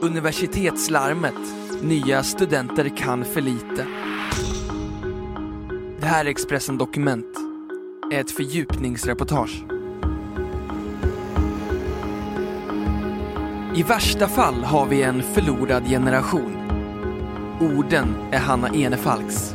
Universitetslarmet. Nya studenter kan för lite. Det här är Expressen Dokument. Ett fördjupningsreportage. I värsta fall har vi en förlorad generation. Orden är Hanna Enefalks.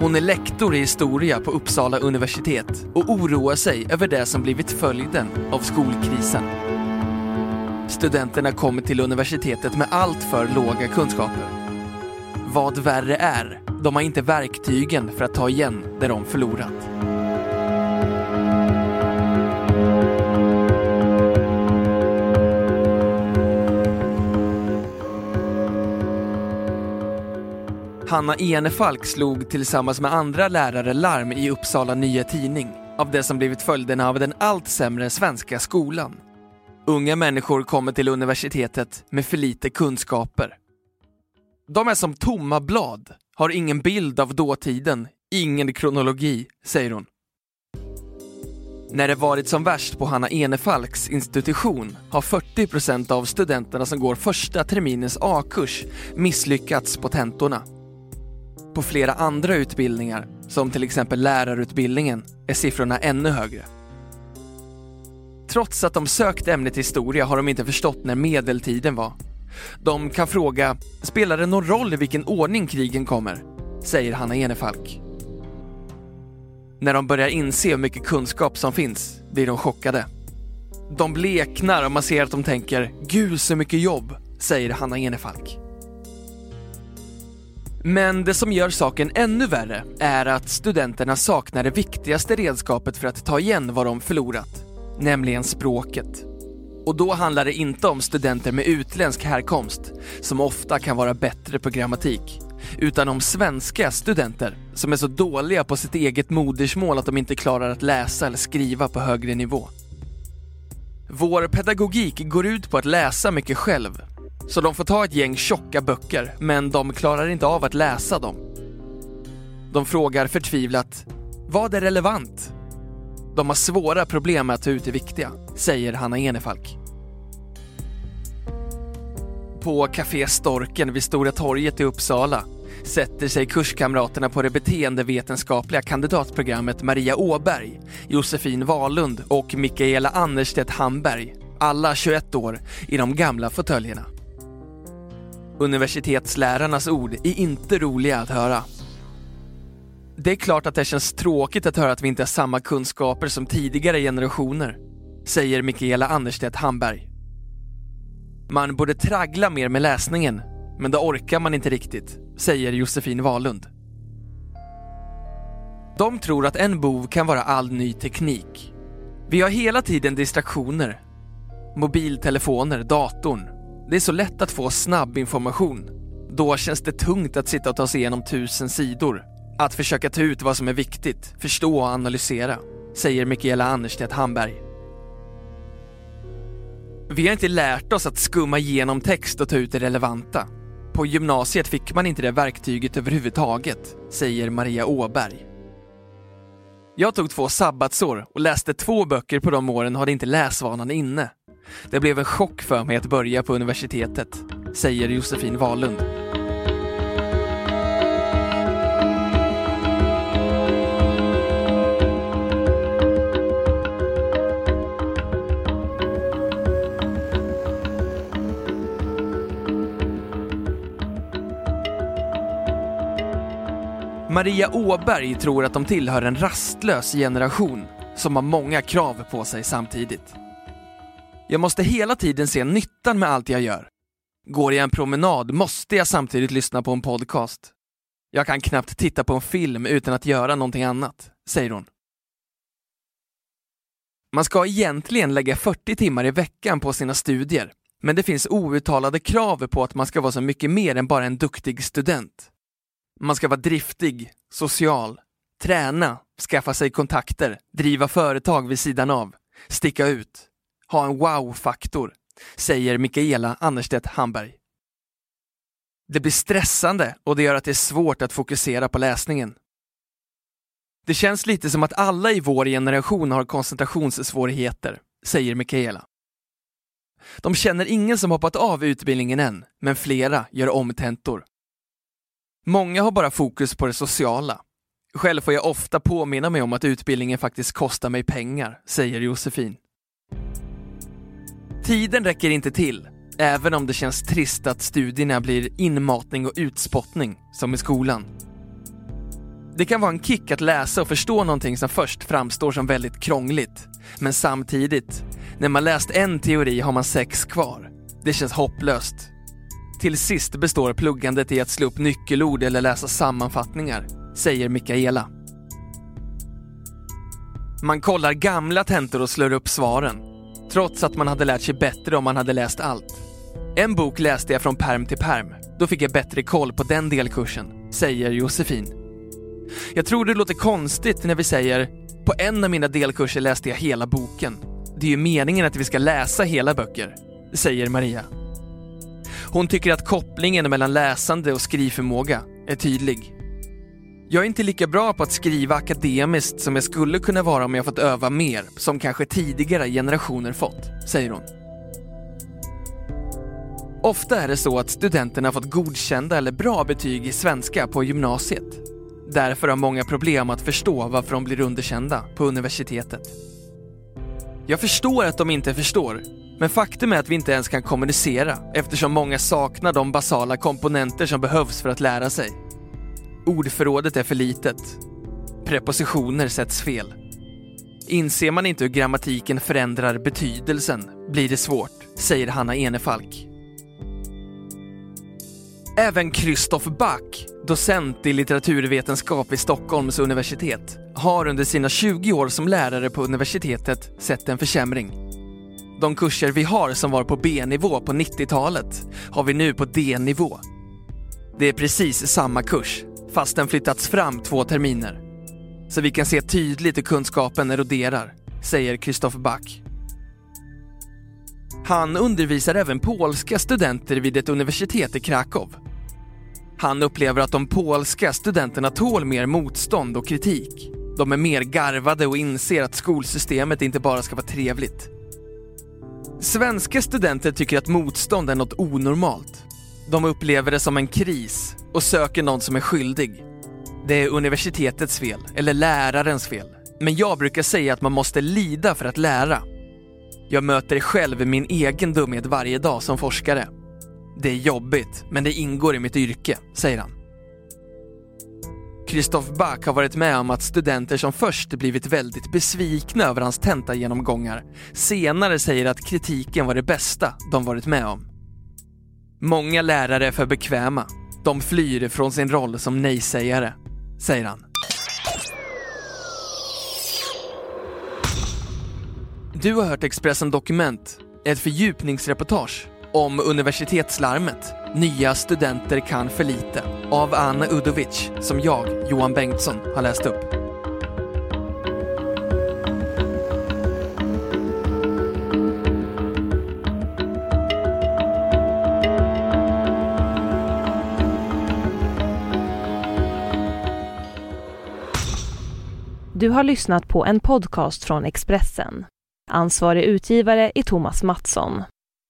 Hon är lektor i historia på Uppsala universitet och oroar sig över det som blivit följden av skolkrisen. Studenterna kommer till universitetet med allt för låga kunskaper. Vad värre är, de har inte verktygen för att ta igen det de förlorat. Hanna Enefalk slog tillsammans med andra lärare larm i Uppsala Nya Tidning av det som blivit följderna av den allt sämre svenska skolan. Unga människor kommer till universitetet med för lite kunskaper. De är som tomma blad, har ingen bild av dåtiden, ingen kronologi, säger hon. När det varit som värst på Hanna Enefalks institution har 40% av studenterna som går första terminens A-kurs misslyckats på tentorna. På flera andra utbildningar, som till exempel lärarutbildningen, är siffrorna ännu högre. Trots att de sökt ämnet historia har de inte förstått när medeltiden var. De kan fråga, spelar det någon roll i vilken ordning krigen kommer? Säger Hanna Enefalk. När de börjar inse hur mycket kunskap som finns blir de chockade. De bleknar och man ser att de tänker, gud så mycket jobb, säger Hanna Enefalk. Men det som gör saken ännu värre är att studenterna saknar det viktigaste redskapet för att ta igen vad de förlorat, nämligen språket. Och då handlar det inte om studenter med utländsk härkomst, som ofta kan vara bättre på grammatik, utan om svenska studenter som är så dåliga på sitt eget modersmål att de inte klarar att läsa eller skriva på högre nivå. Vår pedagogik går ut på att läsa mycket själv, så de får ta ett gäng tjocka böcker, men de klarar inte av att läsa dem. De frågar förtvivlat, vad är relevant? De har svåra problem med att ta ut det viktiga, säger Hanna Enefalk. På Café Storken vid Stora torget i Uppsala sätter sig kurskamraterna på det beteendevetenskapliga kandidatprogrammet Maria Åberg, Josefin Wahlund och Mikaela Annerstedt Hamberg, alla 21 år, i de gamla fåtöljerna. Universitetslärarnas ord är inte roliga att höra. Det är klart att det känns tråkigt att höra att vi inte har samma kunskaper som tidigare generationer, säger Mikaela Annerstedt Hamberg. Man borde traggla mer med läsningen, men det orkar man inte riktigt, säger Josefin Wahlund. De tror att en bov kan vara all ny teknik. Vi har hela tiden distraktioner. Mobiltelefoner, datorn. Det är så lätt att få snabb information. Då känns det tungt att sitta och ta sig igenom tusen sidor. Att försöka ta ut vad som är viktigt, förstå och analysera, säger Mikaela Annerstedt Hamberg. Vi har inte lärt oss att skumma igenom text och ta ut det relevanta. På gymnasiet fick man inte det verktyget överhuvudtaget, säger Maria Åberg. Jag tog två sabbatsår och läste två böcker på de åren och hade inte läsvanan inne. Det blev en chock för mig att börja på universitetet, säger Josefin Wahlund. Maria Åberg tror att de tillhör en rastlös generation som har många krav på sig samtidigt. Jag måste hela tiden se nyttan med allt jag gör. Går jag en promenad måste jag samtidigt lyssna på en podcast. Jag kan knappt titta på en film utan att göra någonting annat, säger hon. Man ska egentligen lägga 40 timmar i veckan på sina studier, men det finns outtalade krav på att man ska vara så mycket mer än bara en duktig student. Man ska vara driftig, social, träna, skaffa sig kontakter, driva företag vid sidan av, sticka ut, ha en wow-faktor, säger Mikaela Annerstedt Hamberg. Det blir stressande och det gör att det är svårt att fokusera på läsningen. Det känns lite som att alla i vår generation har koncentrationssvårigheter, säger Mikaela. De känner ingen som hoppat av utbildningen än, men flera gör om tentor. Många har bara fokus på det sociala. Själv får jag ofta påminna mig om att utbildningen faktiskt kostar mig pengar, säger Josefin. Tiden räcker inte till, även om det känns trist att studierna blir inmatning och utspottning, som i skolan. Det kan vara en kick att läsa och förstå någonting som först framstår som väldigt krångligt. Men samtidigt, när man läst en teori har man sex kvar. Det känns hopplöst. Till sist består pluggandet i att slå upp nyckelord eller läsa sammanfattningar, säger Mikaela. Man kollar gamla tentor och slår upp svaren, trots att man hade lärt sig bättre om man hade läst allt. En bok läste jag från perm till perm. Då fick jag bättre koll på den delkursen, säger Josefin. Jag tror det låter konstigt när vi säger på en av mina delkurser läste jag hela boken. Det är ju meningen att vi ska läsa hela böcker, säger Maria. Hon tycker att kopplingen mellan läsande och skrivförmåga är tydlig. Jag är inte lika bra på att skriva akademiskt som jag skulle kunna vara om jag fått öva mer, som kanske tidigare generationer fått, säger hon. Ofta är det så att studenterna fått godkända eller bra betyg i svenska på gymnasiet. Därför har många problem att förstå varför de blir underkända på universitetet. Jag förstår att de inte förstår, men faktum är att vi inte ens kan kommunicera eftersom många saknar de basala komponenter som behövs för att lära sig. Ordförrådet är för litet. Prepositioner sätts fel. Inser man inte hur grammatiken förändrar betydelsen blir det svårt, säger Hanna Enefalk. Även Christoph Back, docent i litteraturvetenskap vid Stockholms universitet, har under sina 20 år som lärare på universitetet sett en försämring. De kurser vi har som var på B-nivå på 90-talet har vi nu på D-nivå. Det är precis samma kurs, fast den flyttats fram två terminer. Så vi kan se tydligt hur kunskapen eroderar, säger Christoph Back. Han undervisar även polska studenter vid ett universitet i Krakow. Han upplever att de polska studenterna tål mer motstånd och kritik. De är mer garvade och inser att skolsystemet inte bara ska vara trevligt. Svenska studenter tycker att motstånd är något onormalt. De upplever det som en kris och söker någon som är skyldig. Det är universitetets fel, eller lärarens fel. Men jag brukar säga att man måste lida för att lära. Jag möter själv min egen dumhet varje dag som forskare. Det är jobbigt, men det ingår i mitt yrke, säger han. Christoph Back har varit med om att studenter som först blivit väldigt besvikna över hans tentagenomgångar senare säger att kritiken var det bästa de varit med om. Många lärare är för bekväma. De flyr från sin roll som nej-sägare, säger han. Du har hört Expressen Dokument, ett fördjupningsreportage om universitetslarmet Nya studenter kan för lite av Anna Udovic som jag, Johan Bengtsson, har läst upp. Du har lyssnat på en podcast från Expressen. Ansvarig utgivare är Thomas Mattsson.